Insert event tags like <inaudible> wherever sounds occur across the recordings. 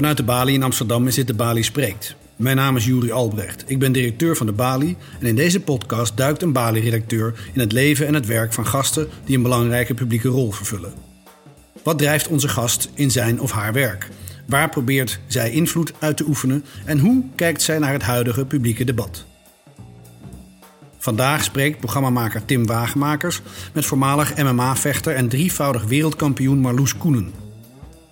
Vanuit de Bali in Amsterdam is dit de Bali Spreekt. Mijn naam is Juri Albrecht. Ik ben directeur van de Bali en in deze podcast duikt een Bali-redacteur in het leven en het werk van gasten die een belangrijke publieke rol vervullen. Wat drijft onze gast in zijn of haar werk? Waar probeert zij invloed uit te oefenen en hoe kijkt zij naar het huidige publieke debat? Vandaag spreekt programmamaker Tim Wagemakers met voormalig MMA-vechter en drievoudig wereldkampioen Marloes Koenen.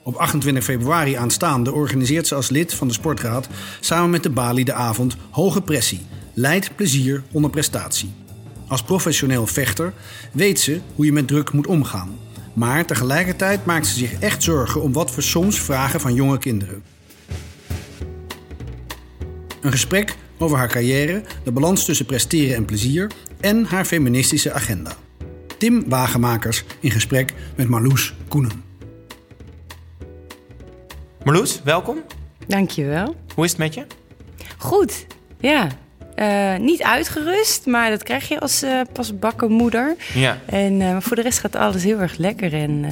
Op 28 februari aanstaande organiseert ze als lid van de Sportraad samen met de Bali de avond Hoge Pressie. Leid plezier onder prestatie. Als professioneel vechter weet ze hoe je met druk moet omgaan. Maar tegelijkertijd maakt ze zich echt zorgen om wat we soms vragen van jonge kinderen. Een gesprek over haar carrière, de balans tussen presteren en plezier en haar feministische agenda. Tim Wagemakers in gesprek met Marloes Koenen. Marloes, welkom. Dankjewel. Hoe is het met je? Goed, ja. Uh, niet uitgerust, maar dat krijg je als uh, pasbakken moeder. Ja. En uh, voor de rest gaat alles heel erg lekker. En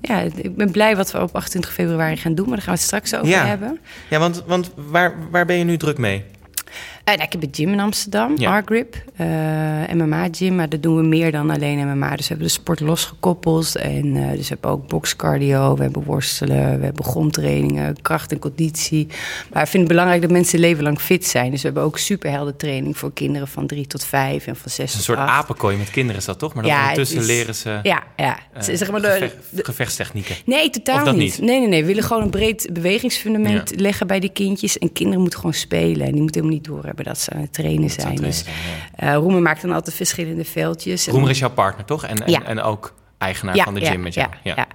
ja, ik ben blij wat we op 28 februari gaan doen, maar daar gaan we het straks over ja. hebben. Ja, want, want waar, waar ben je nu druk mee? Uh, ik heb een gym in Amsterdam, Ja. R-Grip, uh, MMA-gym. Maar dat doen we meer dan alleen MMA. Dus we hebben de sport losgekoppeld. En uh, dus we hebben ook boxcardio, we hebben worstelen, we hebben grondtrainingen, kracht en conditie. Maar ik vind het belangrijk dat mensen leven lang fit zijn. Dus we hebben ook superhelden training voor kinderen van drie tot vijf en van zes is een tot soort acht. apenkooi met kinderen is dat toch? Maar dan Ja, ondertussen is- leren ze Ja, ja. eh, zeg maar de, gevecht- de- gevechtstechnieken. Nee, totaal niet. Nee, nee, nee. We willen gewoon een breed bewegingsfundament Ja. leggen bij die kindjes. En kinderen moeten gewoon spelen. En die moeten helemaal niet dat ze aan het trainen zijn. trainen Dus ja. eh Roemer maakt dan altijd verschillende veldjes. Roemer is jouw partner, toch? En, en, Ja. en ook eigenaar van de gym met jou. Ja, ja.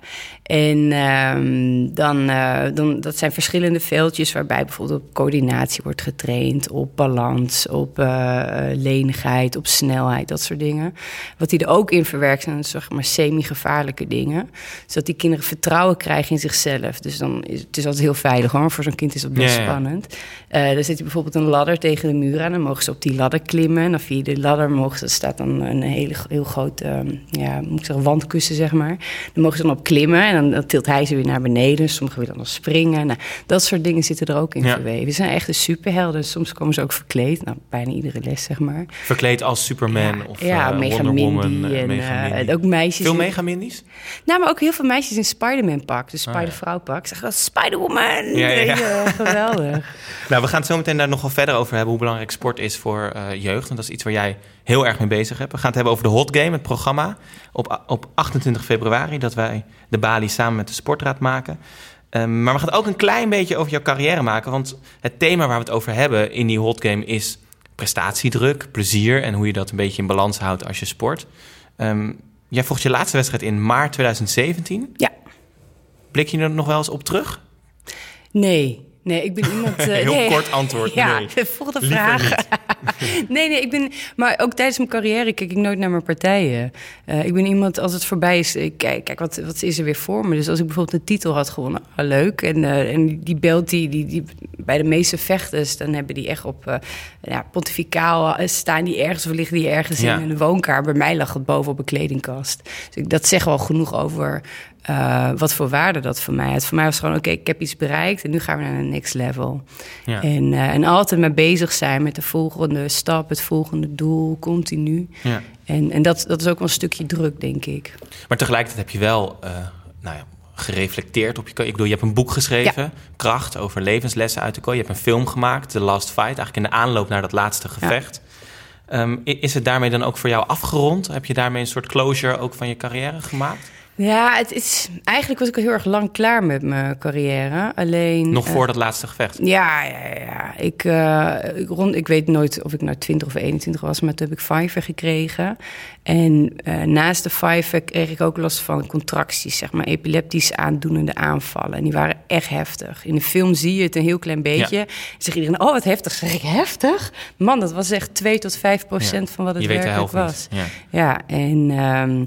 En ehm, dan, eh, dan, dat zijn verschillende veldjes waarbij bijvoorbeeld op coördinatie wordt getraind, op balans, op eh, lenigheid, op snelheid, dat soort dingen. Wat die er ook in verwerkt zijn, zeg maar semi-gevaarlijke dingen. Zodat die kinderen vertrouwen krijgen in zichzelf. Dus dan is het is altijd heel veilig hoor. Voor zo'n kind is dat best Ja, ja. spannend. Eh dan zit je bijvoorbeeld een ladder tegen de muur aan. Dan mogen ze op die ladder klimmen. En dan via de ladder mogen ze, staat dan een hele, heel groot, ehm, ja, moet ik zeggen, wandkussen, zeg maar. Dan mogen ze dan op klimmen. En dan, dan tilt hij ze weer naar beneden. Sommigen willen dan springen. Nou, dat soort dingen zitten er ook in Ja. verweven. Ze zijn echt de superhelden. Soms komen ze ook verkleed. Nou, bijna iedere les, zeg maar. Verkleed als Superman ja, of ja, eh, Mega Wonder Woman. eh, en, Mega eh, Mindy. ook meisjes. Veel in- megamindies? Nou, maar ook heel veel meisjes in Spider-Man pak. Dus ja. Spider-vrouw pak. Zeggen dat Spider-Woman. Ja, ja, ja. Geweldig. <laughs> Nou, we gaan het zo meteen daar nog wel verder over hebben... hoe belangrijk sport is voor eh, jeugd. En dat is iets waar jij heel erg mee bezig bent. We gaan het hebben over de Hot Game, het programma... op, op 28 februari, dat wij de Bali samen met de Sportraad maken. Ehm, maar we gaan het ook een klein beetje over jouw carrière maken... want het thema waar we het over hebben in die Hot Game is... prestatiedruk, plezier... en hoe je dat een beetje in balans houdt als je sport. Ehm, jij vocht je laatste wedstrijd in maart 2017. Ja. Blik je er nog wel eens op terug? Nee. Nee, ik ben iemand... eh, <laughs> Heel nee. kort antwoord, Ja, nee. <laughs> volgende vraag. <laughs> nee, nee, ik ben... Maar ook tijdens mijn carrière kijk ik nooit naar mijn partijen. Eh, ik ben iemand, als het voorbij is... Ik kijk, kijk wat, wat is er weer voor me? Dus als ik bijvoorbeeld een titel had gewonnen, ah, leuk. En, eh, en die belt die, die, die... Bij de meeste vechters, dan hebben die echt op... ja, pontificaal staan die ergens of liggen die ergens Ja. in een woonkamer. Bij mij lag het boven op een kledingkast. Dus ik, dat zegt wel genoeg over... eh, wat voor waarde dat voor mij had. Voor mij was het gewoon, oké, ik heb iets bereikt... en nu gaan we naar een next level. Ja. En, eh, en altijd mee bezig zijn met de volgende stap, het volgende doel, continu. Ja. En, en dat, dat is ook wel een stukje druk, denk ik. Maar tegelijkertijd heb je wel eh, nou ja, gereflecteerd op je... Ik bedoel, je hebt een boek geschreven, Kracht, over levenslessen uit de kooi. Je hebt een film gemaakt, The Last Fight, eigenlijk in de aanloop naar dat laatste gevecht. Ehm, is het daarmee dan ook voor jou afgerond? Heb je daarmee een soort closure ook van je carrière gemaakt? Ja, het is, eigenlijk was ik al heel erg lang klaar met mijn carrière. Alleen. Nog eh, voor dat laatste gevecht? Ja, ja, ja. Ik, eh, ik, rond, ik weet nooit of ik nou 20 of 21 was, maar toen heb ik Fiverr gekregen. En eh, naast de Fiverr kreeg ik ook last van contracties, zeg maar, epileptisch aandoenende aanvallen. En die waren echt heftig. In de film zie je het een heel klein beetje. Ja. Zegt iedereen, oh wat heftig. Zeg ik, heftig? Man, dat was echt 2 tot 5 procent Ja. van wat het je weet de werkelijk helft was. Ja. Ja, en, ehm,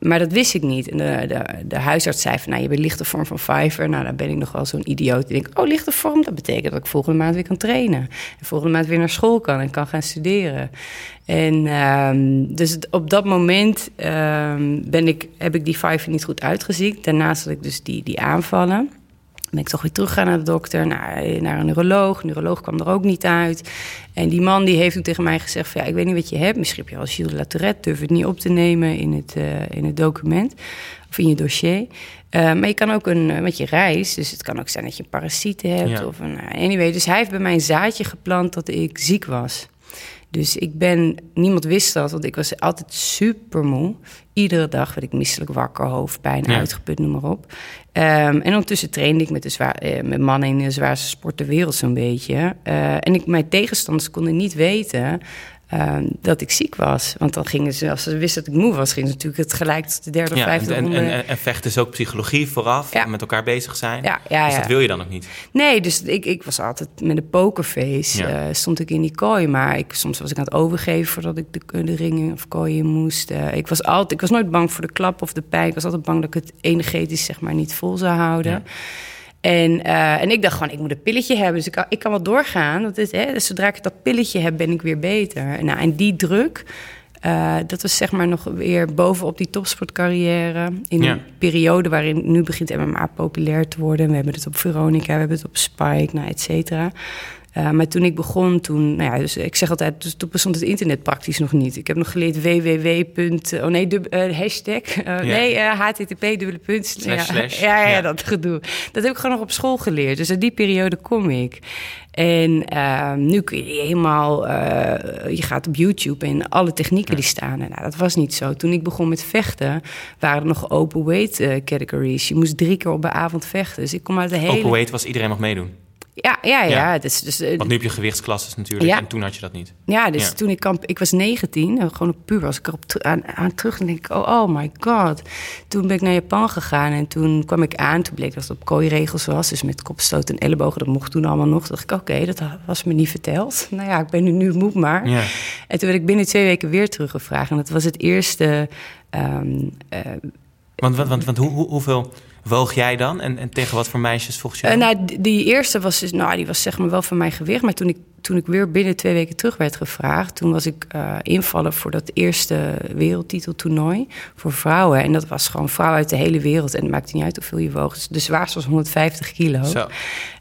maar dat wist ik niet. En de, de, de huisarts zei van, nou, je bent lichte vorm van Fiverr. Nou, dan ben ik nog wel zo'n idioot. Die denkt, oh, lichte vorm, dat betekent dat ik volgende maand weer kan trainen. En volgende maand weer naar school kan en kan gaan studeren. En ehm, dus op dat moment ehm, ben ik, heb ik die Fiverr niet goed uitgeziekt. Daarnaast had ik dus die, die aanvallen. Ben ik toch weer teruggegaan naar de dokter, naar, naar een neuroloog. De neuroloog kwam er ook niet uit. En die man die heeft toen tegen mij gezegd: van, ja, Ik weet niet wat je hebt. Misschien heb je al Gilles Latourette, durf het niet op te nemen in het, uh, in het document of in je dossier. Uh, maar je kan ook een, met je reis, dus het kan ook zijn dat je een parasiete hebt. Ja. Of een, anyway, dus hij heeft bij mij een zaadje geplant dat ik ziek was. Dus ik ben, niemand wist dat, want ik was altijd super moe. Iedere dag werd ik misselijk wakker, hoofdpijn, Ja. uitgeput, noem maar op. Ehm, en ondertussen trainde ik met, de zwaar, eh, met mannen in de zwaarste sport ter wereld zo'n beetje. Eh, en ik, mijn tegenstanders konden niet weten ehm, dat ik ziek was. Want dan gingen ze, als ze wisten dat ik moe was, gingen ze natuurlijk het gelijk tot de derde of Ja, en, vijfde en, ronde. en, en vechten is ook psychologie vooraf, Ja. met elkaar bezig zijn. Ja, ja, dus ja. dat wil je dan ook niet. Nee, dus ik, ik was altijd met een pokerface. Eh, stond ik in die kooi. Maar ik, soms was ik aan het overgeven voordat ik de, de ringen of kooi in moest. Eh, ik, was altijd, ik was nooit bang voor de klap of de pijn. Ik was altijd bang dat ik het energetisch zeg maar niet vol zou houden. En, eh, en ik dacht gewoon, ik moet een pilletje hebben. Dus ik, kan- ik kan wel doorgaan. Dat is, hè, dus zodra ik dat pilletje heb, ben ik weer beter. En, nou, en die druk, eh, dat was zeg maar nog weer bovenop die topsportcarrière. In Ja. een periode waarin nu begint MMA populair te worden. We hebben het op Veronica, we hebben het op Spike, nou, et cetera. Eh, maar toen ik begon, toen, nou ja, dus ik zeg altijd, dus toen bestond het internet praktisch nog niet. Ik heb nog geleerd www. Oh nee, eh, hashtag. eh, Nee, eh, http dubbele punt. Slash, ja, slash. <laughs> Ja, ja, Ja. dat gedoe. Dat heb ik gewoon nog op school geleerd. Dus uit die periode kom ik. En eh, nu kun je helemaal, eh, je gaat op YouTube en alle technieken die staan. er. Nou, dat was niet zo. Toen ik begon met vechten, waren er nog open weight eh, categories. Je moest drie keer op een avond vechten. Dus ik kom uit de hele... Open weight was iedereen mag meedoen. Ja, ja, ja. Ja. Dus, dus, eh, Want nu heb je gewichtsklasses natuurlijk Ja. en toen had je dat niet. ja, dus Ja. toen ik kamp, ik was 19, en gewoon op puur was ik erop aan, aan terug en denk ik, oh, oh my god. Toen ben ik naar Japan gegaan en toen kwam ik aan, toen bleek dat het op kooiregels was, dus met kopstoot en ellebogen, dat mocht toen allemaal nog. Toen dacht ik, oké, dat was me niet verteld. <laughs> Nou ja, ik ben nu, nu moet maar. Ja. En toen werd ik binnen twee weken weer teruggevraagd en dat was het eerste. ehm, eh, Want, want, want, want hoe, hoe, hoeveel woog jij dan? En, en tegen wat voor meisjes volgens jou? Eh, nou, die, die eerste was, dus, nou, die was zeg maar wel van mijn gewicht. Maar toen ik, toen ik weer binnen twee weken terug werd gevraagd... toen was ik eh invallen voor dat eerste wereldtiteltoernooi voor vrouwen. En dat was gewoon vrouwen uit de hele wereld. En het maakte niet uit hoeveel je woog. Dus de zwaarste was 150 kilo. Zo.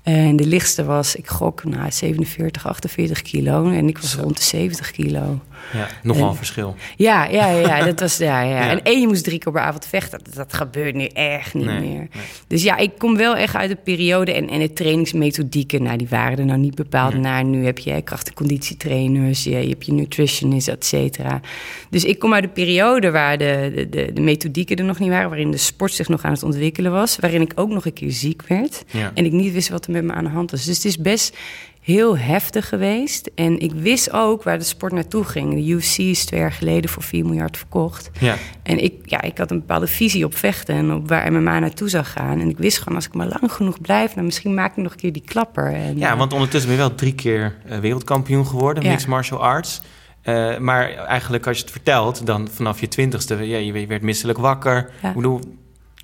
En de lichtste was, ik gok, nou, 47, 48 kilo. En ik was Zo. rond de 70 kilo. Ja, nogal En- een verschil. Ja, ja, ja, ja, dat was, ja, ja. <laughs> Ja. En één, je moest drie keer per avond vechten. Dat, dat gebeurt nu echt niet Nee, meer. nee. Dus ja, ik kom wel echt uit de periode. En, en de trainingsmethodieken, nou, die waren er nou niet bepaald Nee. naar. Nu heb je kracht- en conditietrainers, je, je hebt je nutritionist, et cetera. Dus ik kom uit de periode waar de, de, de, de methodieken er nog niet waren. Waarin de sport zich nog aan het ontwikkelen was. Waarin ik ook nog een keer ziek werd. En ik niet wist wat er met me aan de hand was. Dus het is best heel heftig geweest. En ik wist ook waar de sport naartoe ging. De UFC is twee jaar geleden voor 4 miljard verkocht. Ja. En ik, ja, ik had een bepaalde visie op vechten en op waar MMA naartoe zou gaan. En ik wist gewoon, als ik maar lang genoeg blijf, dan misschien maak ik nog een keer die klapper. En, ja, eh, want ondertussen ben je wel drie keer eh, wereldkampioen geworden, Ja. mixed martial arts. Eh, maar eigenlijk als je het vertelt, dan vanaf je twintigste, ja, je werd misselijk wakker. Ja. Ik bedoel,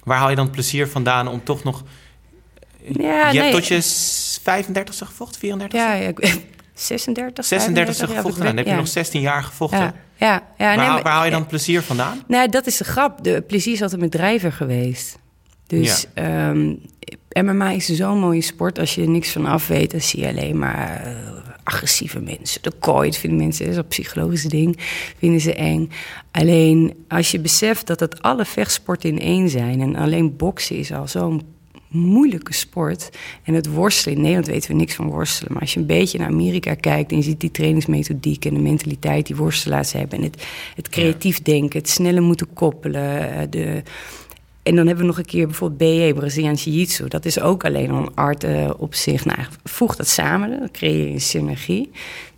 waar haal je dan het plezier vandaan om toch nog... Ja, je nee. hebt tot je s- 35ste gevochten, 34ste? Ja, ja, ik- 36, 36ste 35, ja, gevochten. Nou, dan heb je ja. nog 16 jaar gevochten. Ja, ja, ja, waar, nee, maar- waar haal je dan het plezier vandaan? Nou, dat is de grap. De plezier is altijd mijn drijver geweest. Dus ehm, MMA is zo'n mooie sport. Als je er niks van af weet, dan zie je alleen maar eh, agressieve mensen. De kooi, dat vinden mensen, dat is een psychologisch ding, vinden ze eng. Alleen als je beseft dat het alle vechtsporten in één zijn... en alleen boksen is al zo'n moeilijke sport. En het worstelen, in Nederland weten we niks van worstelen. Maar als je een beetje naar Amerika kijkt en je ziet die trainingsmethodiek en de mentaliteit die worstelaars hebben. En het, het creatief denken, het sneller moeten koppelen. eh, De, en dan hebben we nog een keer bijvoorbeeld BE, Braziliaans Jiu-Jitsu. Dat is ook alleen al een art eh, op zich. Nou, voeg dat samen, dan creëer je een synergie.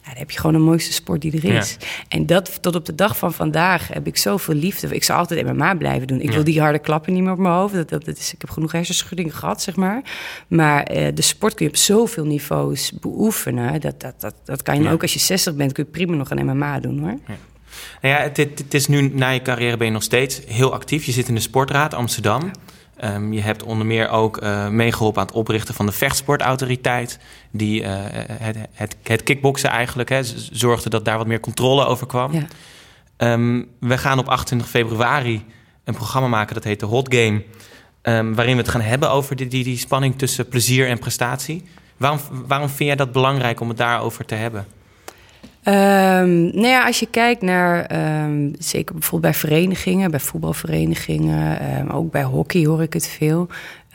Nou, dan heb je gewoon de mooiste sport die er is. En dat tot op de dag van vandaag heb ik zoveel liefde. Ik zou altijd MMA blijven doen. Ik Ja. wil die harde klappen niet meer op mijn hoofd. Dat, dat, dat is, ik heb genoeg hersenschuddingen gehad, zeg maar. Maar eh, de sport kun je op zoveel niveaus beoefenen. Dat, dat, dat, dat kan je Ja. ook als je 60 bent, kun je prima nog een MMA doen hoor. Nou ja, het, het, het is nu, na je carrière ben je nog steeds heel actief. Je zit in de Sportraad Amsterdam. Ehm, je hebt onder meer ook eh, meegeholpen aan het oprichten van de vechtsportautoriteit. Die eh, het, het, het kickboksen eigenlijk hè, zorgde dat daar wat meer controle over kwam. Ja. Ehm, we gaan op 28 februari een programma maken dat heet de Hot Game. ehm, waarin we het gaan hebben over die, die, die spanning tussen plezier en prestatie. Waarom, waarom vind jij dat belangrijk om het daarover te hebben? Um, nou ja, als je kijkt naar, um, zeker bijvoorbeeld bij verenigingen, bij voetbalverenigingen, um, ook bij hockey hoor ik het veel.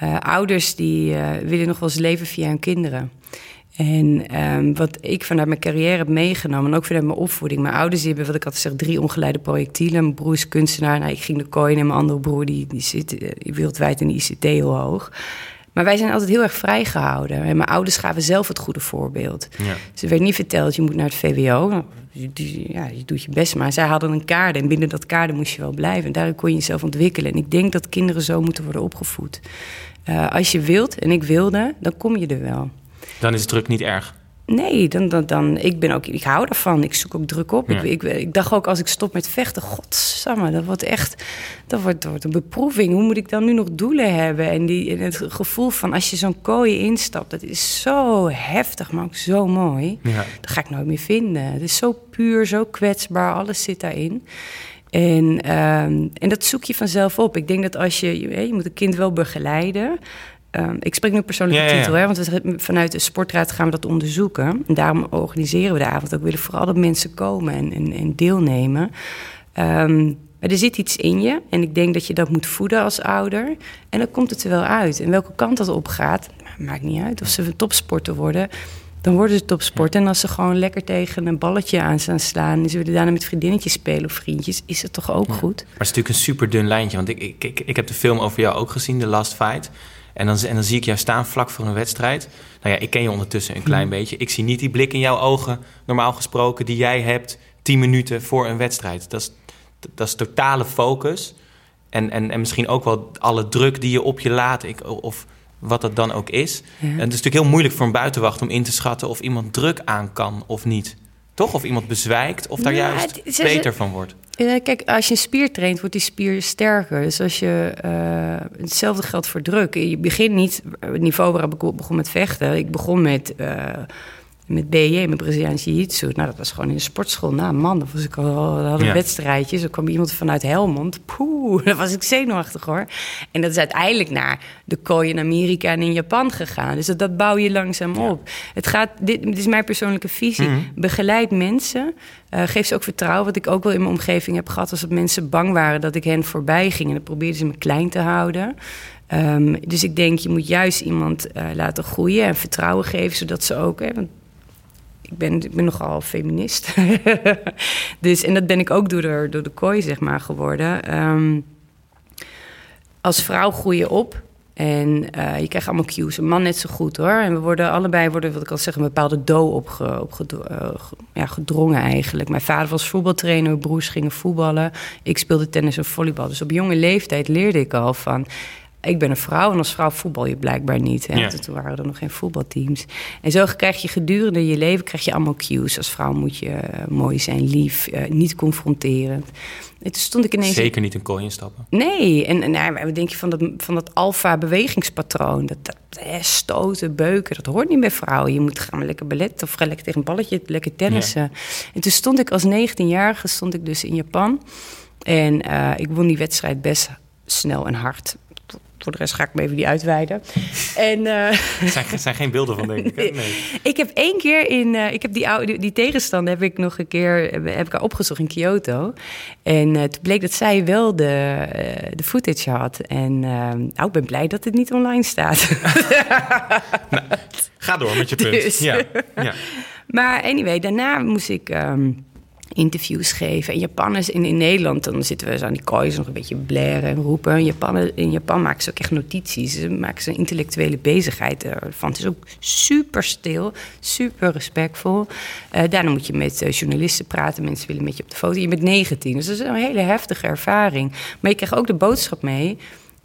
Uh, ouders die uh, willen nog wel eens leven via hun kinderen. En wat ik vanuit mijn carrière heb meegenomen, en ook vanuit mijn opvoeding. Mijn ouders hebben, wat ik altijd zeg, drie ongeleide projectielen. Mijn broer is kunstenaar, nou, ik ging de kooi en mijn andere broer die, die zit uh, wereldwijd in de ICT heel hoog. Maar wij zijn altijd heel erg vrijgehouden. En mijn ouders gaven zelf het goede voorbeeld. Ja. Ze werd niet verteld, je moet naar het VWO. Je, ja, je doet je best, maar zij hadden een kader. En binnen dat kader moest je wel blijven. En daarin kon je jezelf ontwikkelen. En ik denk dat kinderen zo moeten worden opgevoed. Uh, als je wilt, en ik wilde, dan kom je er wel. Dan is druk niet erg. Nee, dan, dan, dan, ik, ben ook, ik hou ervan. Ik zoek ook druk op. Ik, ik, ik, dacht ook als ik stop met vechten, godsamme, dat wordt echt dat wordt, dat wordt een beproeving. Hoe moet ik dan nu nog doelen hebben? En, die, en het gevoel van als je zo'n kooi instapt, dat is zo heftig, maar ook zo mooi. Ja. Dat ga ik nooit meer vinden. Het is zo puur, zo kwetsbaar, alles zit daarin. En, um, en dat zoek je vanzelf op. Ik denk dat als je, je, je moet een kind wel begeleiden. Um, ik spreek nu ja, ja, ja. titel, hè, want we, vanuit de sportraad gaan we dat onderzoeken. En daarom organiseren we de avond ook. We willen vooral dat mensen komen en, en, en deelnemen. Um, maar er zit iets in je en ik denk dat je dat moet voeden als ouder. En dan komt het er wel uit. En welke kant dat op gaat, maakt niet uit. Of ze topsporter worden, dan worden ze topsporter. En als ze gewoon lekker tegen een balletje aan staan slaan... en ze willen daarna met vriendinnetjes spelen of vriendjes... is het toch ook goed? Maar het is natuurlijk een super dun lijntje. Want ik, ik, ik, ik heb de film over jou ook gezien, The Last Fight... En dan, en dan zie ik jou staan vlak voor een wedstrijd. Nou ja, ik ken je ondertussen een klein mhm. beetje. Ik zie niet die blik in jouw ogen, normaal gesproken, die jij hebt tien minuten voor een wedstrijd. Dat is, dat is totale focus. En, en, en misschien ook wel alle druk die je op je laat, ik, of wat dat dan ook is. En het is natuurlijk heel moeilijk voor een buitenwacht om in te schatten of iemand druk aan kan of niet. Toch? Of iemand bezwijkt, of daar juist het, beter van wordt. Kijk, als je een spier traint, wordt die spier sterker. Dus als je. Uh, hetzelfde geldt voor druk. Je begint niet. Het niveau waarop ik begon met vechten. Ik begon met. Uh, met BJ, met Braziliaanse Jiu-Jitsu. Nou, dat was gewoon in de sportschool. Nou, man, dat was ik al, had een ja. wedstrijdje. Zo kwam iemand vanuit Helmond. Poeh, <laughs> dat was ik zenuwachtig hoor. En dat is uiteindelijk naar de kooi in Amerika en in Japan gegaan. Dus dat, dat bouw je langzaam op. Het gaat, dit, dit, is mijn persoonlijke visie. Mm -hmm. Begeleid mensen. Uh, geef ze ook vertrouwen. Wat ik ook wel in mijn omgeving heb gehad... was dat mensen bang waren dat ik hen voorbij ging. En dan probeerden ze me klein te houden. Um, dus ik denk, je moet juist iemand uh, laten groeien en vertrouwen geven... zodat ze ook... Hè, want ik ben, ben nogal feminist. <laughs> dus, en dat ben ik ook door de, door de kooi, zeg maar, geworden. Um, als vrouw groei je op. En uh, je krijgt allemaal cues. Een man net zo goed hoor. En we worden allebei, worden, wat ik al zeg, een bepaalde do opge, uh, ja, gedrongen eigenlijk. Mijn vader was voetbaltrainer, broers gingen voetballen. Ik speelde tennis en volleybal. Dus op jonge leeftijd leerde ik al van ik ben een vrouw en als vrouw voetbal je blijkbaar niet. Hè? Ja. Toen waren er nog geen voetbalteams. En zo krijg je gedurende je leven krijg je allemaal cues. Als vrouw moet je uh, mooi zijn, lief, uh, niet confronterend. En toen stond ik ineens... Zeker niet een kooi instappen. Nee, en, en wat denk je van dat, van dat alfa-bewegingspatroon? Dat, dat hè, stoten, beuken, dat hoort niet bij vrouwen. Je moet gaan lekker ballet of ga lekker tegen een balletje, lekker tennissen. Ja. En toen stond ik als 19-jarige stond ik dus in Japan. En uh, ik won die wedstrijd best snel en hard voor de rest ga ik me even die uitweiden. En, uh, er zijn, zijn, geen beelden van, denk ik. <laughs> Nee. ik heb één keer in... Uh, ik heb die, oude, die, tegenstander heb ik nog een keer... heb ik haar opgezocht in Kyoto. En uh, toen bleek dat zij wel de, de footage had. En nou, ik ben blij dat het niet online staat. <laughs> nou, ga door met je punt. Dus, ja, ja. Maar anyway, daarna moest ik... Um, interviews geven. En Japanners in, in Nederland, dan zitten we zo aan die koois nog een beetje blaren en roepen. In Japan, in Japan maken ze ook echt notities. Ze maken ze intellectuele bezigheid ervan. Het is ook super stil, super respectvol. Uh, daarna moet je met uh, journalisten praten. Mensen willen met je op de foto. Je bent 19, dus dat is een hele heftige ervaring. Maar je krijgt ook de boodschap mee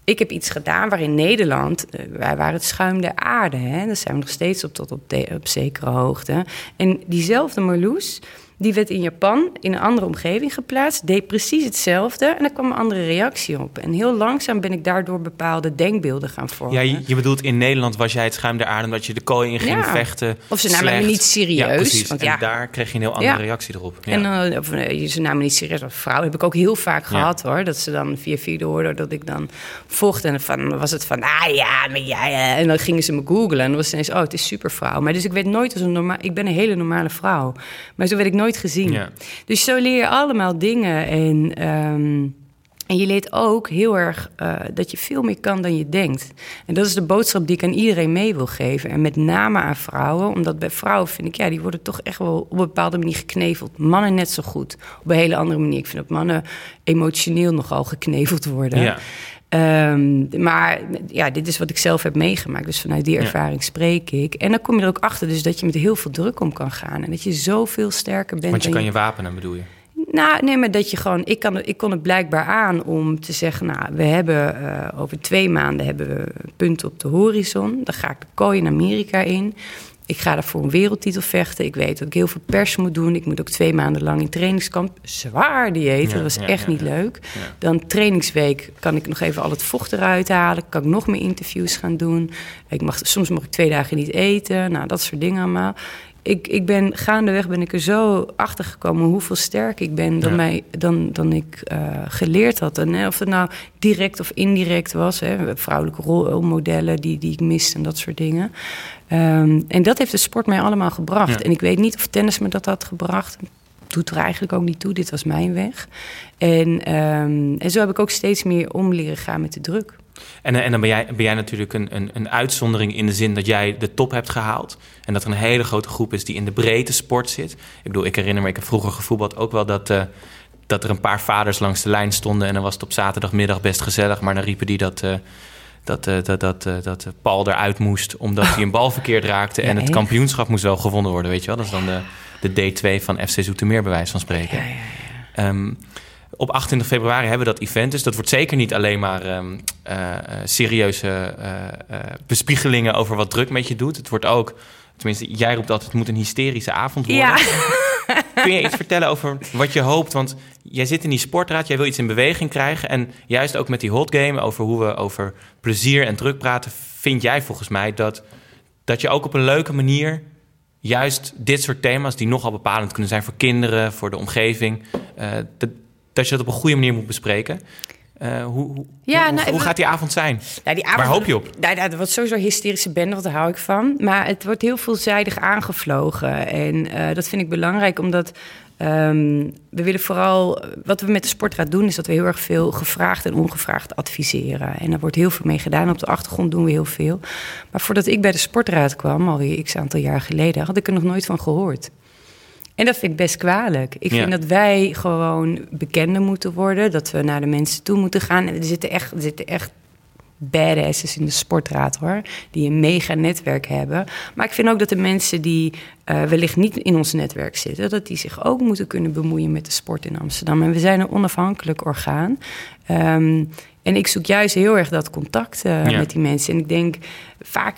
ik heb iets gedaan waarin Nederland, uh, wij waren het schuim der aarde. Hè? Daar zijn we nog steeds op tot op, de, op zekere hoogte. En diezelfde Marloes, Die werd in Japan in een andere omgeving geplaatst, deed precies hetzelfde en er kwam een andere reactie op. En heel langzaam ben ik daardoor bepaalde denkbeelden gaan vormen. Ja, je, bedoelt in Nederland was jij het schuim der aarde dat je de kooi in ging Ja. vechten. Of ze namen me niet serieus, Ja, precies. want en daar kreeg je een heel andere reactie erop. Ja. En dan, of, eh, ze namen me niet serieus als vrouw. Heb ik ook heel vaak gehad hoor. Dat ze dan via vierde hoorden dat ik dan vocht. En van, was het van, ah ja, maar jij. eh. En dan gingen ze me googlen. En dan was het ineens, oh, het is supervrouw. Maar dus ik werd nooit als een normaal. Ik ben een hele normale vrouw. Maar zo werd ik nooit gezien. Ja. Dus zo leer je allemaal dingen. En, ehm, en je leert ook heel erg eh, dat je veel meer kan dan je denkt. En dat is de boodschap die ik aan iedereen mee wil geven. En met name aan vrouwen. Omdat bij vrouwen vind ik, ja, die worden toch echt wel op een bepaalde manier gekneveld. Mannen net zo goed. Op een hele andere manier. Ik vind dat mannen emotioneel nogal gekneveld worden. Ja. Ehm, maar ja, dit is wat ik zelf heb meegemaakt. Dus vanuit die Ja. ervaring spreek ik. En dan kom je er ook achter dus dat je met heel veel druk om kan gaan. En dat je zoveel sterker bent Want je kan je wapenen, bedoel je? nou, nee, maar dat je gewoon... Ik, kan, ik kon het blijkbaar aan om te zeggen... nou, we hebben eh, over twee maanden hebben we punten op de horizon. Dan ga ik de kooi in Amerika in. Ik ga daar voor een wereldtitel vechten. Ik weet dat ik heel veel pers moet doen. Ik moet ook twee maanden lang in trainingskamp. Zwaar dieet, Ja, dat was ja, echt ja, niet leuk. Dan trainingsweek kan ik nog even al het vocht eruit halen. Kan ik nog meer interviews gaan doen. Ik mag, soms mag ik twee dagen niet eten. Nou, dat soort dingen allemaal. Ik, ik ben gaandeweg ben ik er zo achter gekomen hoeveel sterker ik ben dan, Ja. mij, dan, dan ik eh, geleerd had. En eh, of het nou direct of indirect was, hè, vrouwelijke rolmodellen die, die ik miste en dat soort dingen. Ehm, en dat heeft de sport mij allemaal gebracht. Ja. En ik weet niet of tennis me dat had gebracht. Doet er eigenlijk ook niet toe. Dit was mijn weg. En, ehm, en zo heb ik ook steeds meer om leren gaan met de druk. En, eh, en dan ben jij, ben jij natuurlijk een, een, een uitzondering in de zin dat jij de top hebt gehaald. En dat er een hele grote groep is die in de breedte sport zit. Ik bedoel, ik herinner me, ik heb vroeger gevoetbald ook wel dat, eh, dat er een paar vaders langs de lijn stonden. En dan was het op zaterdagmiddag best gezellig. Maar dan riepen die dat, eh, dat, dat, dat, eh, dat Paul eruit moest omdat hij een bal verkeerd raakte. <laughs> Ja, en het echt? kampioenschap moest wel gewonnen worden, weet je wel. Dat is dan de, de D2 van FC Zoetermeer, bij wijze van spreken. Ehm, op 28 februari hebben we dat event. Dus dat wordt zeker niet alleen maar ehm, eh, eh, serieuze eh, bespiegelingen over wat druk met je doet. Het wordt ook, tenminste, jij roept altijd: het moet een hysterische avond worden. Ja. <laughs> Kun je iets vertellen over wat je hoopt? Want jij zit in die sportraad, jij wil iets in beweging krijgen. En juist ook met die hot game, over hoe we over plezier en druk praten, vind jij volgens mij dat, dat je ook op een leuke manier juist dit soort thema's, die nogal bepalend kunnen zijn voor kinderen, voor de omgeving, dat, dat je dat op een goede manier moet bespreken. Eh, hoe, hoe, Ja, hoe, nou, hoe gaat die avond zijn? Nou, die avond, Waar hoop je op? Nou, nou, dat wordt sowieso een hysterische bende, daar hou ik van. Maar het wordt heel veelzijdig aangevlogen. En eh, dat vind ik belangrijk, omdat ehm, we willen vooral... Wat we met de sportraad doen, is dat we heel erg veel gevraagd en ongevraagd adviseren. En daar wordt heel veel mee gedaan. Op de achtergrond doen we heel veel. Maar voordat ik bij de sportraad kwam, alweer x aantal jaar geleden... had ik er nog nooit van gehoord. En dat vind ik best kwalijk. Ik Ja. vind dat wij gewoon bekender moeten worden. Dat we naar de mensen toe moeten gaan. En er zitten echt, er zitten echt badasses in de sportraad hoor. Die een mega netwerk hebben. Maar ik vind ook dat de mensen die eh, wellicht niet in ons netwerk zitten... dat die zich ook moeten kunnen bemoeien met de sport in Amsterdam. En we zijn een onafhankelijk orgaan. Ehm, en ik zoek juist heel erg dat contact eh, Ja. met die mensen. En ik denk vaak,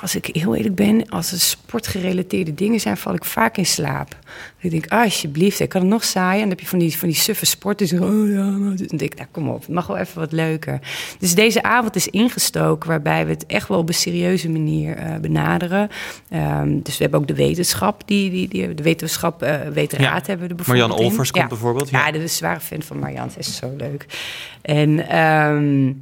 als ik heel eerlijk ben... als er sportgerelateerde dingen zijn, val ik vaak in slaap. Ik denk, alsjeblieft, ik kan het nog saaien. En dan heb je van die, van die suffe sporters. Oh ja, maar... Dan denk ik, nou, kom op, het mag wel even wat leuker. Dus deze avond is ingestoken... waarbij we het echt wel op een serieuze manier eh, benaderen. Ehm, dus we hebben ook de wetenschap. Die, die, die, de wetenschap, eh wetenraad Ja. hebben we er bijvoorbeeld Marianne in. Olvers komt Ja. bijvoorbeeld. Ja, Ja. dat is een zware fan van Marianne. Ze is zo leuk. En, ehm,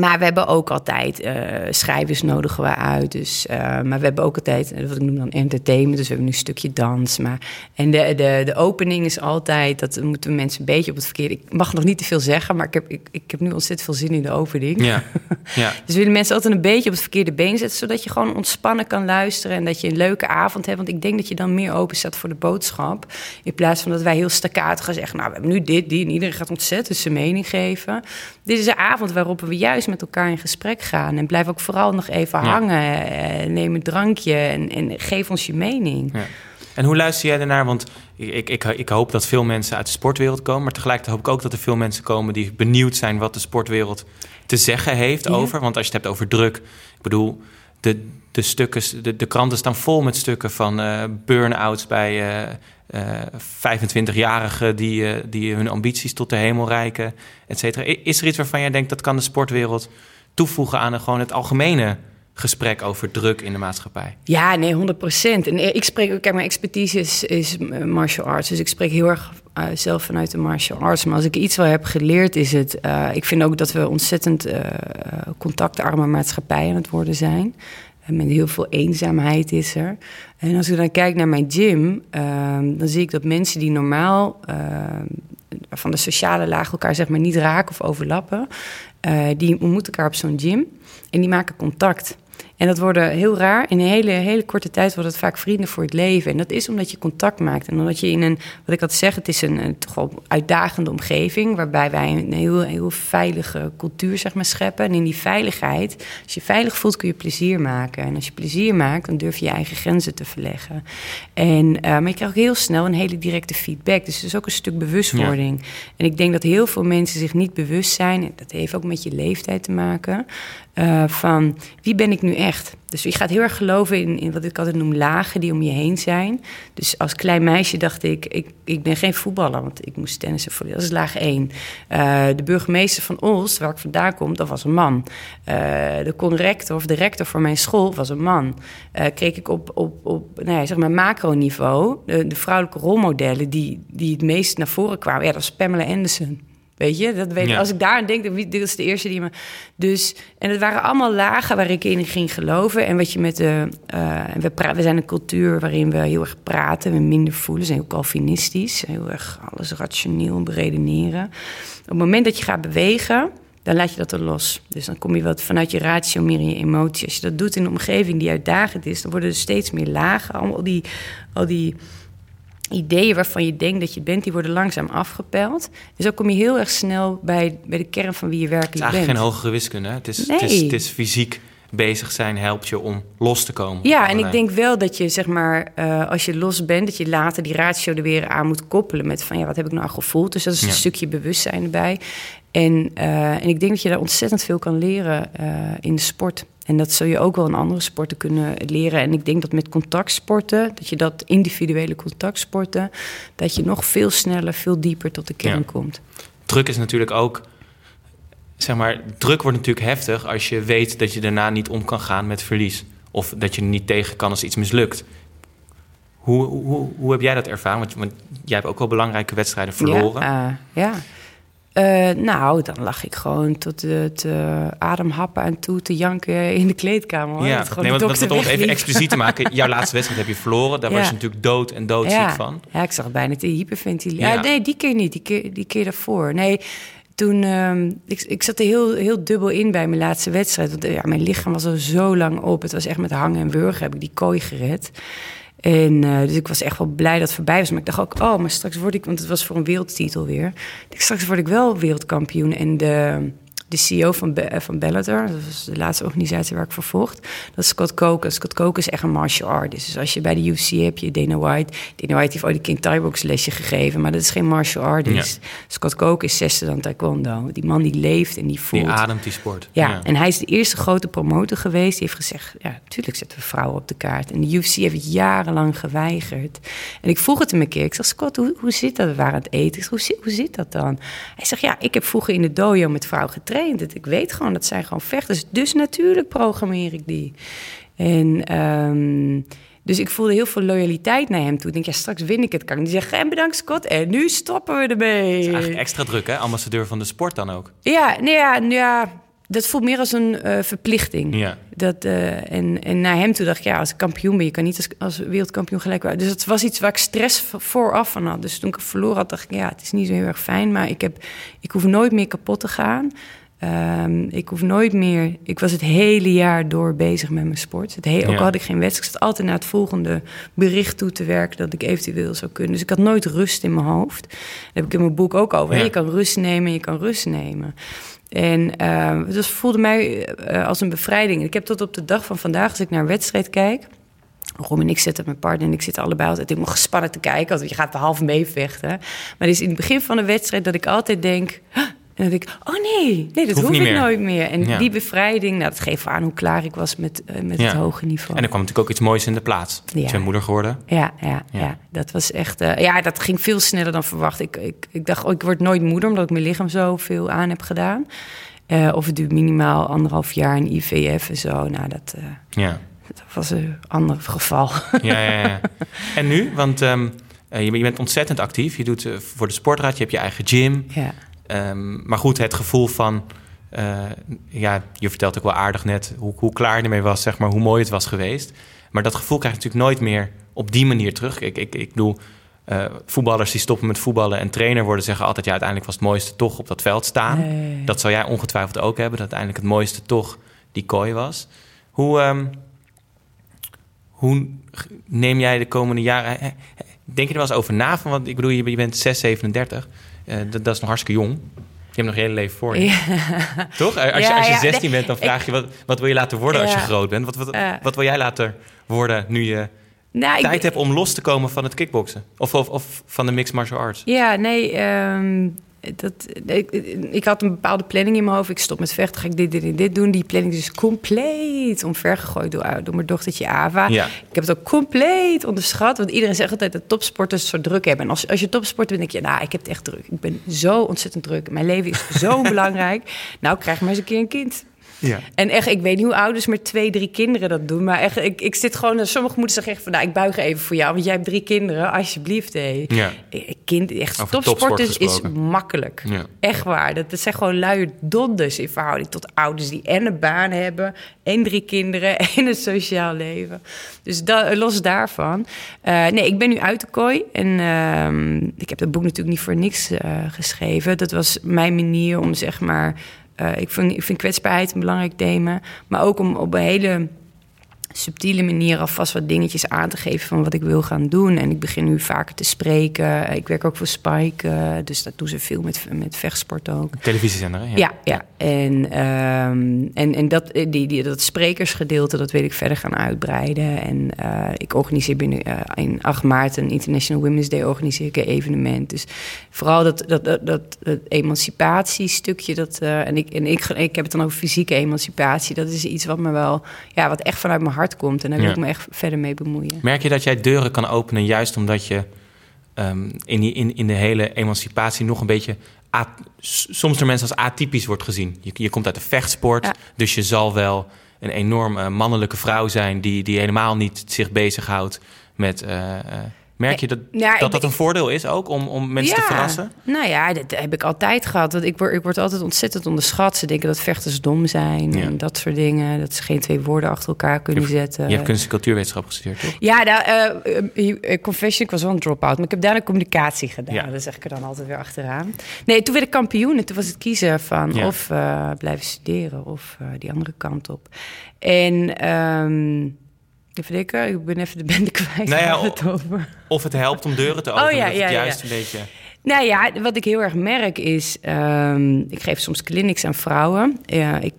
maar we hebben ook altijd eh, schrijvers nodigen we uit. Dus, eh, maar we hebben ook altijd, eh, wat ik noem dan entertainment. Dus we hebben nu een stukje dans. Maar, en de, de, de opening is altijd, dat moeten mensen een beetje op het verkeerde... Ik mag nog niet te veel zeggen, maar ik heb, ik, ik heb nu ontzettend veel zin in de opening. Ja. <laughs> ja. Dus we willen mensen altijd een beetje op het verkeerde been zetten... zodat je gewoon ontspannen kan luisteren... en dat je een leuke avond hebt. Want ik denk dat je dan meer open staat voor de boodschap... in plaats van dat wij heel staccaat gaan zeggen... nou, we hebben nu dit, die... en iedereen gaat ontzettend zijn mening geven. Dit is een avond waarop we juist met elkaar in gesprek gaan... en blijf ook vooral nog even Ja. hangen. eh, neem een drankje en, en geef ons je mening. Ja. En hoe luister jij ernaar? Want ik, ik, ik hoop dat veel mensen uit de sportwereld komen. Maar tegelijkertijd hoop ik ook dat er veel mensen komen die benieuwd zijn wat de sportwereld te zeggen heeft Ja. over. Want als je het hebt over druk, ik bedoel, de, de stukken, de, de kranten staan vol met stukken van eh burn-outs bij, eh, 25-jarigen die, die hun ambities tot de hemel reiken, et cetera. Is er iets waarvan jij denkt dat kan de sportwereld toevoegen aan gewoon het algemene gesprek over druk in de maatschappij. Ja, nee, 100 procent. En ik spreek, kijk, mijn expertise is, is martial arts. Dus ik spreek heel erg zelf vanuit de martial arts. Maar als ik iets wel heb geleerd, is het. Ik vind ook dat we ontzettend contactarme maatschappij aan het worden zijn. En met heel veel eenzaamheid is er. En als ik dan kijk naar mijn gym, ehm, dan zie ik dat mensen die normaal ehm, van de sociale laag elkaar zeg maar niet raken of overlappen, die ontmoeten elkaar op zo'n gym en die maken contact. En dat worden heel raar. In een hele, hele korte tijd worden het vaak vrienden voor het leven. En dat is omdat je contact maakt. En omdat je in een, wat ik had zeggen, het is een, een toch wel uitdagende omgeving. Waarbij wij een heel, heel veilige cultuur zeg maar, scheppen. En in die veiligheid, als je veilig voelt, kun je plezier maken. En als je plezier maakt, dan durf je je eigen grenzen te verleggen. En, uh, maar je krijgt ook heel snel een hele directe feedback. Dus het is ook een stuk bewustwording. En ik denk dat heel veel mensen zich niet bewust zijn. En dat heeft ook met je leeftijd te maken. Uh, van wie ben ik nu echt? Dus je gaat heel erg geloven in, in, wat ik altijd noem lagen die om je heen zijn. Dus als klein meisje dacht ik, ik, ik ben geen voetballer, want ik moest tennissen voor. Dat is laag 1. Uh, eh, de burgemeester van Olst, waar ik vandaan kom, dat was een man. Uh, de conrector of de rector voor mijn school was een man. Uh, kreeg ik op, op, op nou ja, zeg maar macroniveau de, de vrouwelijke rolmodellen die, die het meest naar voren kwamen. Ja, dat was Pamela Anderson. Weet je, dat weet, als ik daar aan denk, dit is de eerste die me. Dus, en het waren allemaal lagen waar ik in ging geloven. En wat je met de. Uh, we, we zijn een cultuur waarin we heel erg praten, we minder voelen, zijn heel Calvinistisch, heel erg alles rationeel beredeneren. Op het moment dat je gaat bewegen, dan laat je dat er los. Dus dan kom je wat vanuit je ratio meer in je emotie. Als je dat doet in een omgeving die uitdagend is, dan worden er steeds meer lagen. Allemaal die, al die ideeën waarvan je denkt dat je bent, die worden langzaam afgepeld. En zo kom je heel erg snel bij, bij de kern van wie je werkelijk bent. Het is eigenlijk geen hogere wiskunde. Het is, het, is, het is fysiek bezig zijn helpt je om los te komen. Ja, en ik denk wel dat je, zeg maar, uh, als je los bent, dat je later die ratio er weer aan moet koppelen met van ja, wat heb ik nou gevoeld? Dus dat is een stukje bewustzijn erbij. En, uh, en ik denk dat je daar ontzettend veel kan leren uh, in de sport. En dat zul je ook wel in andere sporten kunnen leren. En ik denk dat met contactsporten, dat je dat individuele contactsporten, dat je nog veel sneller, veel dieper tot de kern komt. Druk is natuurlijk ook, zeg maar, druk wordt natuurlijk heftig als je weet dat je daarna niet om kan gaan met verlies. Of dat je er niet tegen kan als iets mislukt. Hoe, hoe, hoe heb jij dat ervaren? Want, want jij hebt ook wel belangrijke wedstrijden verloren. Ja, uh, ja. Uh, nou, dan lag ik gewoon tot het uh, ademhappen en toe te janken in de kleedkamer. Hoor. Ja, nee, want, want, om het even expliciet te maken. Jouw <laughs> laatste wedstrijd heb je verloren. Daar ja. was je natuurlijk dood en doodziek ja. van. Ja, ik zag bijna te hyperventileren. Ja. nee, die keer niet. Die keer, die keer daarvoor. Nee, toen... Um, ik, ik zat er heel, heel dubbel in bij mijn laatste wedstrijd. Want ja, mijn lichaam was al zo lang op. Het was echt met hangen en wurgen heb ik die kooi gered. En uh, dus ik was echt wel blij dat het voorbij was. Maar ik dacht ook, oh, maar straks word ik, want het was voor een wereldtitel weer. Straks word ik wel wereldkampioen. En de, de CEO van, Be van Bellator, dat was de laatste organisatie waar ik voor vocht, dat is Scott Coker. Scott Coker is echt een martial artist. Dus als je bij de UFC heb je Dana White. Dana White heeft ooit een King Thai Box lesje gegeven, maar dat is geen martial artist. Ja. Scott Coker is zesde dan taekwondo. Die man die leeft en die voelt. Die ademt die sport. Ja, ja, en hij is de eerste grote promotor geweest. Die heeft gezegd, ja, natuurlijk zetten we vrouwen op de kaart. En de UFC heeft het jarenlang geweigerd. En ik vroeg het hem een keer. Ik zeg, Scott, hoe, hoe zit dat? We waren aan het eten. Hoe, hoe zit dat dan? Hij zegt, ja, ik heb vroeger in de dojo met vrouwen getraind. Ik weet gewoon dat zij gewoon vechters. Dus natuurlijk programmeer ik die. En um, dus ik voelde heel veel loyaliteit naar hem toe. Ik denk, ja, straks win ik het. Kan ik niet zeggen, en bedankt Scott. En nu stoppen we ermee. Dat is eigenlijk extra druk, hè? Ambassadeur van de sport dan ook. Ja, nee, ja, ja dat voelt meer als een uh, verplichting. Ja. Dat, uh, en, en naar hem toe dacht ik, ja, als ik kampioen ben, je kan niet als, als wereldkampioen gelijk Dus het was iets waar ik stress vooraf van had. Dus toen ik verloren had, dacht ik, ja, het is niet zo heel erg fijn, maar ik, heb, ik hoef nooit meer kapot te gaan. Um, ik hoef nooit meer. Ik was het hele jaar door bezig met mijn sport. Het he- ook al had ik geen wedstrijd. Ik zat altijd naar het volgende bericht toe te werken dat ik eventueel zou kunnen. Dus ik had nooit rust in mijn hoofd. Daar heb ik in mijn boek ook over. Ja. Je kan rust nemen, je kan rust nemen. En uh, dat voelde mij uh, als een bevrijding. Ik heb tot op de dag van vandaag, als ik naar een wedstrijd kijk. Rom en ik zitten mijn partner en ik zit allebei altijd helemaal gespannen te kijken. Want je gaat half meevechten. Maar het is in het begin van de wedstrijd dat ik altijd denk En dan denk ik, oh nee, nee dat hoef ik meer. nooit meer. En Ja. die bevrijding, nou, dat geeft aan hoe klaar ik was met, eh, met Ja. het hoge niveau. En er kwam natuurlijk ook iets moois in de plaats. Je Ja. moeder geworden. Ja, ja, Ja. dat was echt. eh, ja, dat ging veel sneller dan verwacht. Ik, ik, ik dacht, oh, ik word nooit moeder omdat ik mijn lichaam zo veel aan heb gedaan. Eh, of het duurt minimaal anderhalf jaar in IVF en zo. Nou, dat, Ja. dat was een ander geval. Ja, ja, ja. <laughs> En nu? Want ehm, eh, je, bent ontzettend actief. Je doet voor de sportraad, je hebt je eigen gym. ja. Ehm, maar goed, het gevoel van... eh, ja, je vertelt ook wel aardig net hoe, hoe klaar je ermee was, zeg maar, hoe mooi het was geweest. Maar dat gevoel krijg je natuurlijk nooit meer op die manier terug. Ik, ik, ik bedoel, eh, voetballers die stoppen met voetballen en trainer worden... zeggen altijd, ja, uiteindelijk was het mooiste toch op dat veld staan. Nee. Dat zou jij ongetwijfeld ook hebben, dat uiteindelijk het mooiste toch die kooi was. Hoe, ehm, hoe neem jij de komende jaren... Denk je er wel eens over na? Van, want ik bedoel, je, je bent 6, 37. Eh, dat, dat is nog hartstikke jong. Je hebt nog je hele leven voor je. Ja. Toch? Als je, als je ja, 16 nee, bent, dan vraag ik- je wat, wat wil je laten worden als je groot bent? Wat, wat, wat wil jij laten worden nu je Nou, ik- tijd hebt om los te komen van het kickboksen? Of, of, of van de mixed martial arts? Ja, nee, ehm, dat, ik, ik had een bepaalde planning in mijn hoofd. Ik stop met vechten, ga ik dit, dit en dit doen. Die planning is dus compleet omvergegooid door, door mijn dochtertje Ava. Ja. Ik heb het ook compleet onderschat. Want iedereen zegt altijd dat topsporters zo druk hebben. En als, als je topsporter bent, denk je, nou, ik heb het echt druk. Ik ben zo ontzettend druk. Mijn leven is zo <laughs> belangrijk. Nou, krijg maar eens een keer een kind. Ja. En echt, ik weet niet hoe ouders met twee, drie kinderen dat doen. Maar echt, ik, ik zit gewoon... Sommige moeders zeggen echt van... Nou, ik buig even voor jou, want jij hebt drie kinderen. Alsjeblieft, hé. Ja. Eh, Kind, echt, Over topsporters topsport is makkelijk. Ja. Echt waar. Dat, dat zijn gewoon luie donders in verhouding tot ouders... die en een baan hebben, en drie kinderen... <laughs> en een sociaal leven. Dus da- los daarvan. Eh, nee, ik ben nu uit de kooi. En ehm, ik heb dat boek natuurlijk niet voor niks eh, geschreven. Dat was mijn manier om, zeg maar... eh, ik, vind, ik vind kwetsbaarheid een belangrijk thema. Maar ook om op een hele subtiele manier alvast wat dingetjes aan te geven van wat ik wil gaan doen. En ik begin nu vaker te spreken. Ik werk ook voor Spike, eh, dus dat doen ze veel met, met vechtsport ook. Televisiezender, hè? Ja, ja. En, ehm, en, en dat, die, die, dat sprekersgedeelte, dat wil ik verder gaan uitbreiden. En eh, ik organiseer binnen eh, in 8 maart een International Women's Day organiseer ik een evenement. Dus vooral dat, dat, dat, dat, dat emancipatiestukje, dat, eh, en, ik, en ik, ik heb het dan over fysieke emancipatie. Dat is iets wat me wel, ja, wat echt vanuit mijn hart komt. En daar wil Ja. ik me echt verder mee bemoeien. Merk je dat jij deuren kan openen juist omdat je ehm, in, die, in, in de hele emancipatie nog een beetje soms door mensen als atypisch wordt gezien? Je, je komt uit de vechtsport, Ja. dus je zal wel een enorm mannelijke vrouw zijn die, die helemaal niet zich bezighoudt met. eh, eh, merk je dat Ja, dat, dat een voordeel is ook om, om mensen te verrassen? Nou ja, dat heb ik altijd gehad. Want ik, word, ik word altijd ontzettend onderschat. Ze denken dat vechters dom zijn Ja. en dat soort dingen. Dat ze geen twee woorden achter elkaar kunnen zetten. Je hebt kunst- en cultuurwetenschap gestudeerd, toch? Ja, nou, eh, eh, eh, confession, ik was wel een drop-out. Maar ik heb daarna communicatie gedaan. Dat zeg ik er dan altijd weer achteraan. Nee, toen werd ik kampioen. En toen was het kiezen van of blijven studeren of die andere kant op. En ehm, even denken, ik ben even de bende <laughs> kwijt. Nou ja, het over. Of het helpt om deuren te Oh, openen. ja, dat ja, het ja, juist ja. een beetje. Nou ja, wat ik heel erg merk is... ehm, ik geef soms clinics aan vrouwen. Ik,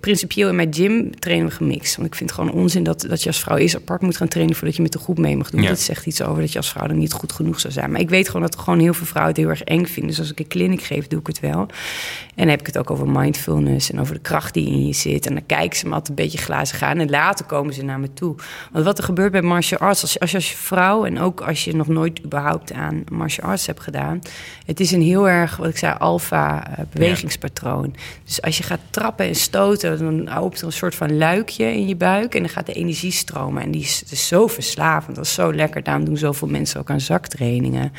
principieel in mijn gym trainen we gemixt. Want ik vind het gewoon onzin dat, dat je als vrouw eerst apart moet gaan trainen... voordat je met de groep mee mag doen. Ja. Dat zegt iets over dat je als vrouw dan niet goed genoeg zou zijn. Maar ik weet gewoon dat gewoon heel veel vrouwen het heel erg eng vinden. Dus als ik een clinic geef, doe ik het wel. En dan heb ik het ook over mindfulness en over de kracht die in je zit. En dan kijken ze me altijd een beetje glazen gaan. En later komen ze naar me toe. Want wat er gebeurt bij martial arts, als je als, je als je vrouw... en ook als je nog nooit überhaupt aan martial arts hebt gedaan... het is een heel erg, wat ik zei, alfa eh, bewegingspatroon. Dus als je gaat trappen en stoten... dan opent er een soort van luikje in je buik... en dan gaat de energie stromen. En die is, het is zo verslavend, dat is zo lekker. Daarom doen zoveel mensen ook aan zaktrainingen.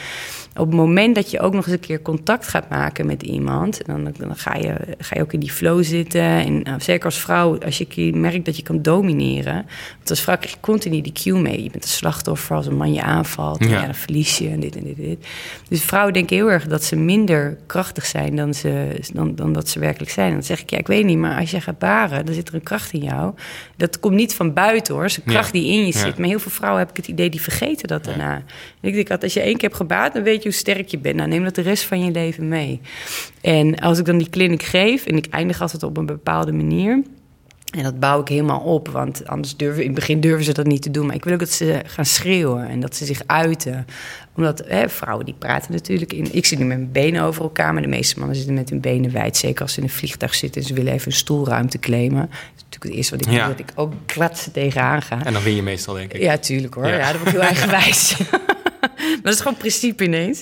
Op het moment dat je ook nog eens een keer contact gaat maken met iemand... dan, dan ga, je, ga je ook in die flow zitten. En nou, zeker als vrouw, als je merkt dat je kan domineren... want als vrouw krijg je continu die cue mee. Je bent een slachtoffer als een man je aanvalt. En Ja. ja, dan verlies je en dit en dit en dit. Dus vrouwen denken heel erg dat ze minder krachtig zijn... dan, ze, dan, dan dat ze werkelijk zijn. En dan zeg ik, ja, ik weet niet, maar als je gaat baren... dan zit er een kracht in jou. Dat komt niet van buiten, hoor. Is een Ja. kracht die in je Ja. zit. Maar heel veel vrouwen heb ik het idee, die vergeten dat daarna. En ik denk als je één keer hebt gebaat, dan weet je hoe sterk je bent. Nou, neem dat de rest van je leven mee. En als ik dan die clinic geef, en ik eindig altijd op een bepaalde manier... En dat bouw ik helemaal op, want anders durven in het begin durven ze dat niet te doen. Maar ik wil ook dat ze gaan schreeuwen en dat ze zich uiten. Omdat hè, vrouwen die praten natuurlijk in. Ik zit nu met mijn benen over elkaar, maar de meeste mannen zitten met hun benen wijd. Zeker als ze in een vliegtuig zitten en ze willen even een stoelruimte claimen. Dat is natuurlijk het eerste wat ik Ja. doe, dat ik ook klats tegenaan ga. En dan win je meestal, denk ik. Ja, tuurlijk hoor. Ja. Ja, dat wordt heel eigenwijs. <laughs> <laughs> maar dat is gewoon principe ineens.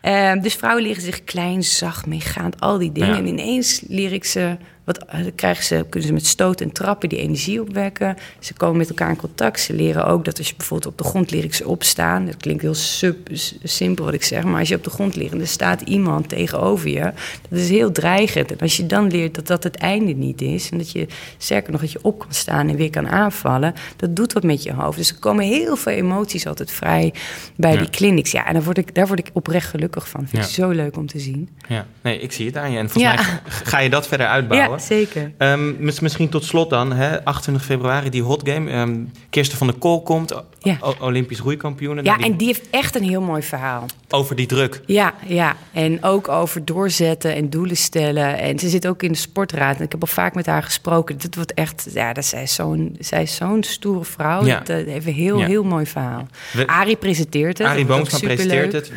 Ehm, dus vrouwen leren zich klein, zacht, meegaand, al die dingen. Ja. En ineens leer ik ze, wat eh, krijgen ze, kunnen ze met stoten en trappen die energie opwekken. Ze komen met elkaar in contact. Ze leren ook dat als je bijvoorbeeld op de grond leer ik ze opstaan. Dat klinkt heel sub, simpel wat ik zeg, maar als je op de grond ligt en er staat iemand tegenover je, dat is heel dreigend. En als je dan leert dat dat het einde niet is en dat je sterker nog dat je op kan staan en weer kan aanvallen, dat doet wat met je hoofd. Dus er komen heel veel emoties altijd vrij bij Ja. die clinics. Ja, en daar word ik, daar word ik oprecht gelukkig van. Vind ik Ja. zo leuk om te zien. Ja. Nee, ik zie het aan je. En volgens mij ga je dat verder uitbouwen. Zeker. Ehm, mis- misschien tot slot dan, hè, 28 februari, die hot game. Ehm Kirsten van der Kool komt, Ja. Olympisch roeikampioen. Ja, die- en die heeft echt een heel mooi verhaal. Over die druk. Ja, ja, en ook over doorzetten en doelen stellen. En ze zit ook in de sportraad. En ik heb al vaak met haar gesproken. Dit wordt echt, ja, dat zij is zo'n, zij is zo'n stoere vrouw. Ja. Dat heeft een heel, Ja. heel mooi verhaal. We- Arie presenteert het. Arie dat Boomsma presenteert het.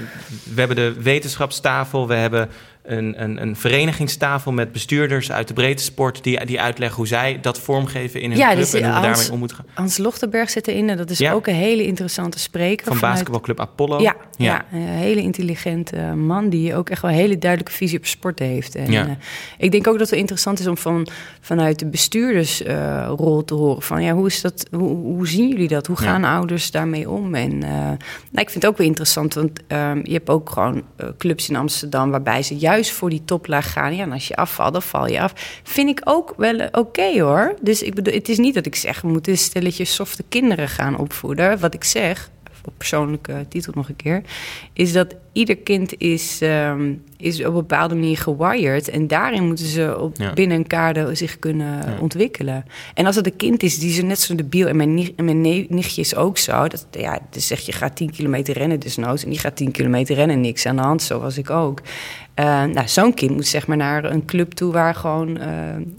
We hebben de wetenschapstafel. We hebben een, een, een verenigingstafel met bestuurders uit de breedte sport... Die, die uitleggen hoe zij dat vormgeven in hun Ja, club... dus en hoe Hans- daarmee om moeten gaan. Hans Lochtenberg zit erin. En dat is Ja. ook een hele interessante spreker. Van vanuit- basketbalclub Apollo. Ja, ja. een hele intelligente man die ook echt wel een hele duidelijke visie op sport heeft. En eh, ik denk ook dat het interessant is om van, vanuit de bestuurdersrol te horen van ja, hoe is dat, hoe, hoe zien jullie dat? Hoe gaan ouders daarmee om? En eh, nou, ik vind het ook wel interessant, want ehm, je hebt ook gewoon eh, clubs in Amsterdam waarbij ze juist voor die toplaag gaan. Ja, en als je afvalt, dan val je af. Vind ik ook wel oké hoor. Dus ik bedoel, het is niet dat ik zeg, we moeten stelletjes softe kinderen gaan opvoeden. Wat ik zeg, op persoonlijke titel nog een keer, is dat ieder kind is, ehm, is op een bepaalde manier gewired. En daarin moeten ze op, Ja. binnen een kader zich kunnen ontwikkelen. En als het een kind is die ze net zo debiel... en mijn, nicht, en mijn nichtje is ook zo. Dat, ja, dus zeg je gaat 10 kilometer rennen desnoods... en die gaat 10 kilometer rennen, niks aan de hand, zo was ik ook. Eh, nou, zo'n kind moet zeg maar naar een club toe... waar, gewoon, eh,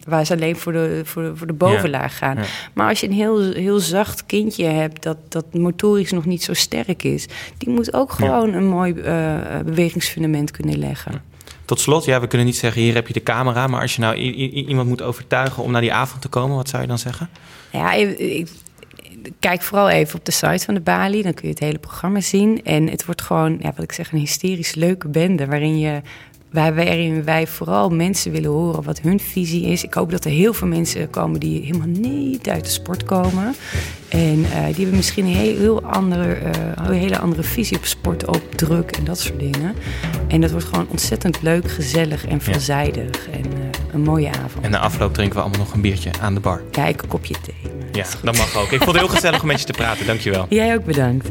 waar ze alleen voor de, voor de, voor de bovenlaag gaan. Ja. Maar als je een heel, heel zacht kindje hebt... Dat, dat motorisch nog niet zo sterk is... die moet ook gewoon een mooi eh, bewegingsfundament kunnen leggen. Tot slot, ja, we kunnen niet zeggen, hier heb je de camera... maar als je nou iemand moet overtuigen om naar die avond te komen... wat zou je dan zeggen? Ja, ik, ik- kijk vooral even op de site van de Bali. Dan kun je het hele programma zien. En het wordt gewoon, ja, wat ik zeg, een hysterisch leuke bende. Waarin, je, waarin wij vooral mensen willen horen wat hun visie is. Ik hoop dat er heel veel mensen komen die helemaal niet uit de sport komen. En eh, die hebben misschien een heel, heel andere, eh, een hele andere visie op sport, ook druk en dat soort dingen. En dat wordt gewoon ontzettend leuk, gezellig en veelzijdig. En eh, een mooie avond. En na afloop drinken we allemaal nog een biertje aan de bar. Kijk, een kopje thee. Ja, dat mag ook. Ik vond het heel gezellig om met je te praten. Dankjewel. Jij ook bedankt.